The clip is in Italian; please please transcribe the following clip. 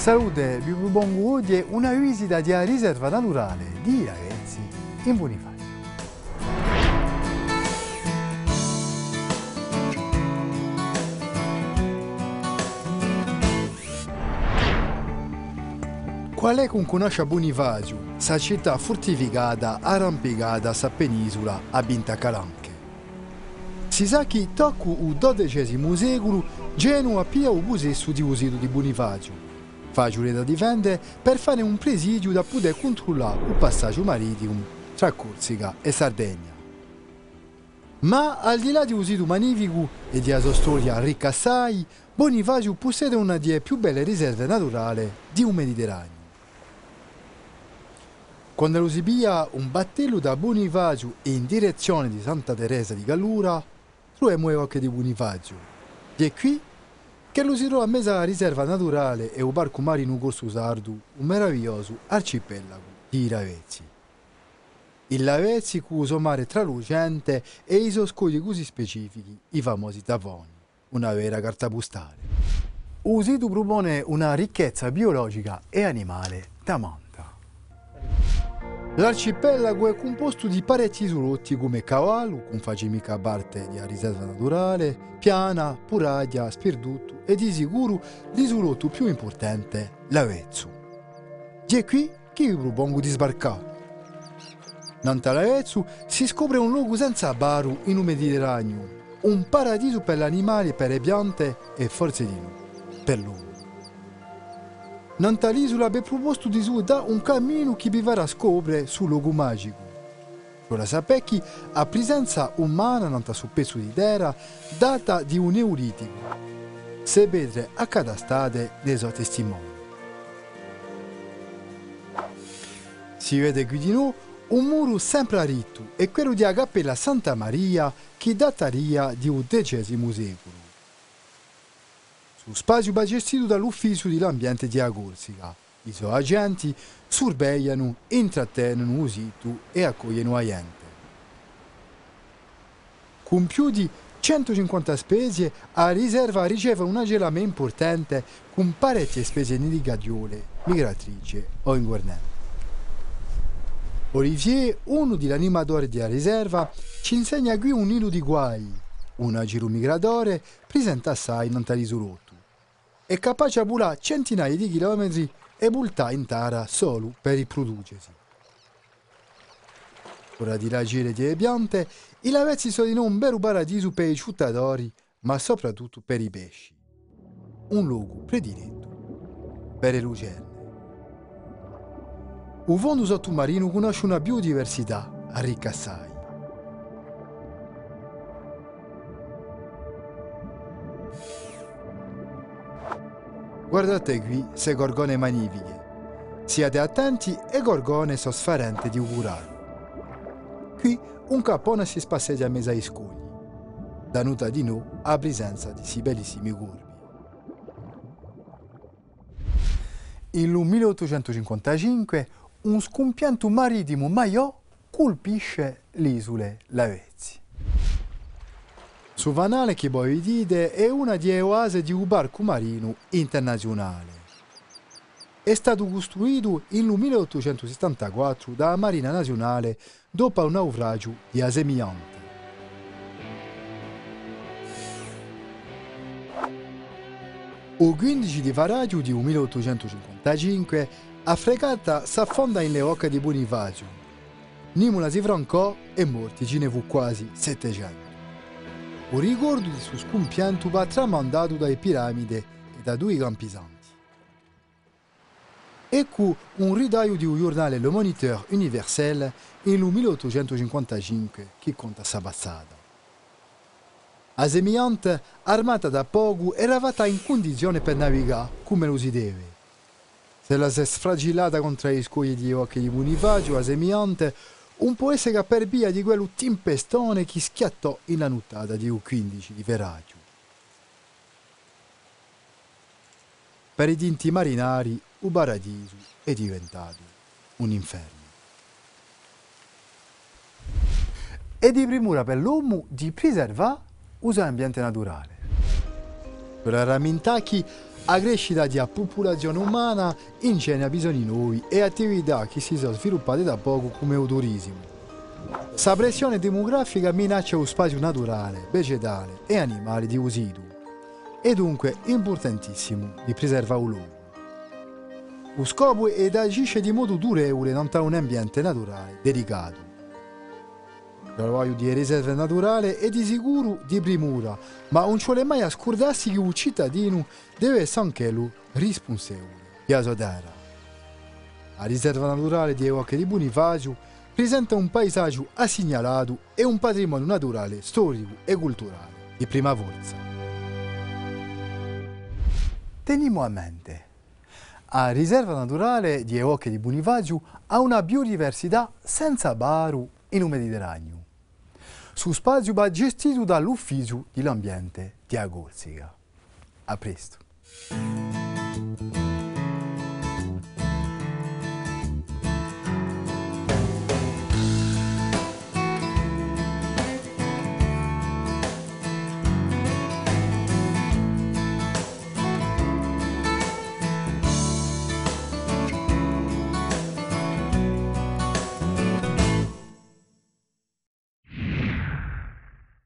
Salute, vi propongo oggi una visita di riserva naturale di Ravezzi in Bonifacio. Qual è con conosce Bonifacio, sa città fortificata, arrampicata sa penisola a Binta Calanche? Si sa che tocco il XII secolo Genova pia il possesso di usido di Bonifacio, facile da difendere per fare un presidio da poter controllare il passaggio marittimo tra Corsica e Sardegna. Ma al di là di usido magnifico e di sua storia ricca assai, Bonifacio possiede una delle più belle riserve naturali di un Mediterraneo. Quando lo si pia un battello da Bonifacio in direzione di Santa Teresa di Gallura, troviamo le occhi di Bonifacio. E qui che trova a alla riserva naturale e un parco marino Corso Sardo, un meraviglioso arcipelago di Ravezzi. Il Lavezzi suo mare tralucente e i suoi così specifici, i famosi tavoni, una vera carta postale. Il sito propone una ricchezza biologica e animale da manta. L'arcipelago è composto di parecchi isolotti come Cavallo, con face mica parte di riserva naturale, Piana, Puraglia, Spirdutto e di sicuro l'isolotto più importante, Lavezzo. E qui che vi propongo di sbarcare. Nanta Lavezzo si scopre un luogo senza baru in un Mediterraneo, un paradiso per gli animali, per le piante e forse di no, per l'uomo. Nanta l'isola abbia proposto di su da un cammino che vi farà scoprire sul luogo magico. Ora sapecchi a presenza umana nanta su pezzo di terra data di un neolitico. Se vedere a cada state dei suoi testimoni. Si vede qui di noi un muro sempre a ritto e quello di Cappella Santa Maria che dataria di un decesimo secolo. Su spazio gestito dall'ufficio dell'ambiente di Corsica. I suoi agenti sorvegliano, intrattengono il sito e accogliono gente. Con più di 150 specie, la riserva riceve una gelame importante con parecchie specie di gadiole, migratrici o inguarnenti. Olivier, uno degli animatori della riserva, ci insegna qui un nido di guai. Un giro migratore presenta assai in isolotto. È capace a volare centinaia di chilometri e bultare in terra solo per riproducersi. Ora di reagire di piante, i lavezzi sono un vero paradiso per i cittadini, ma soprattutto per i pesci. Un luogo prediletto per le lucerne. Il fondo sottomarino conosce una biodiversità ricca assai. Guardate qui se gorgone magnifiche. Siate attenti e gorgone sosferente di augurare. Qui un capone si spasseggia a mezzo ai scogli. Da nuta di noi a presenza di si bellissimi corvi. In 1855 un scompianto marittimo maiò colpisce l'isola Lavezzi. Su Vanale vedete è una delle oasi di un barco marino internazionale. È stato costruito nel 1874 dalla Marina Nazionale dopo un naufragio di Asemiante. Il 15 di faraggio di 1855 a fregata s'affonda in le ocche di Bonifacio. Nimula si francò e morti ce ne fu quasi 700. Il ricordo di suo scompianto va tramandato dalle piramidi e da due campisanti. Ecco un ridaio di un giornale Le Moniteur Universel nel 1855 che conta sa passata. La semiante, armata da poco, era fatta in condizione per navigare come lo si deve. Se la si è sfragillata contro i scogli di occhi di Bonifacio, la semiante, un po' essere per via di quello tempestone che schiattò in la nottata di U15 di Veraggio. Per i dinti marinari, il paradiso è diventato un inferno. E di primura per l'uomo di preservare l'ambiente naturale. Per rammentare a crescita della popolazione umana ingegna bisogni nuovi e attività che si sono sviluppate da poco come il turismo. La pressione demografica minaccia lo spazio naturale, vegetale e animale di usidu. È dunque importantissimo di preservare il. Lo scopo è di agire di modo durevole in un ambiente naturale dedicato. Lavoro di riserva naturale è di sicuro di primura, ma non ci vuole mai scordarsi che il cittadino deve essere anche lui responsabile sua terra. La riserva naturale di Evoca di Bonifacio presenta un paesaggio assegnalato e un patrimonio naturale, storico e culturale di prima forza. Teniamo a mente la riserva naturale di Eoche di Bonifacio ha una biodiversità senza baru in un Mediterraneo. Su spazio va gestito dall'Ufficio dell'Ambiente di Agorsica. A presto!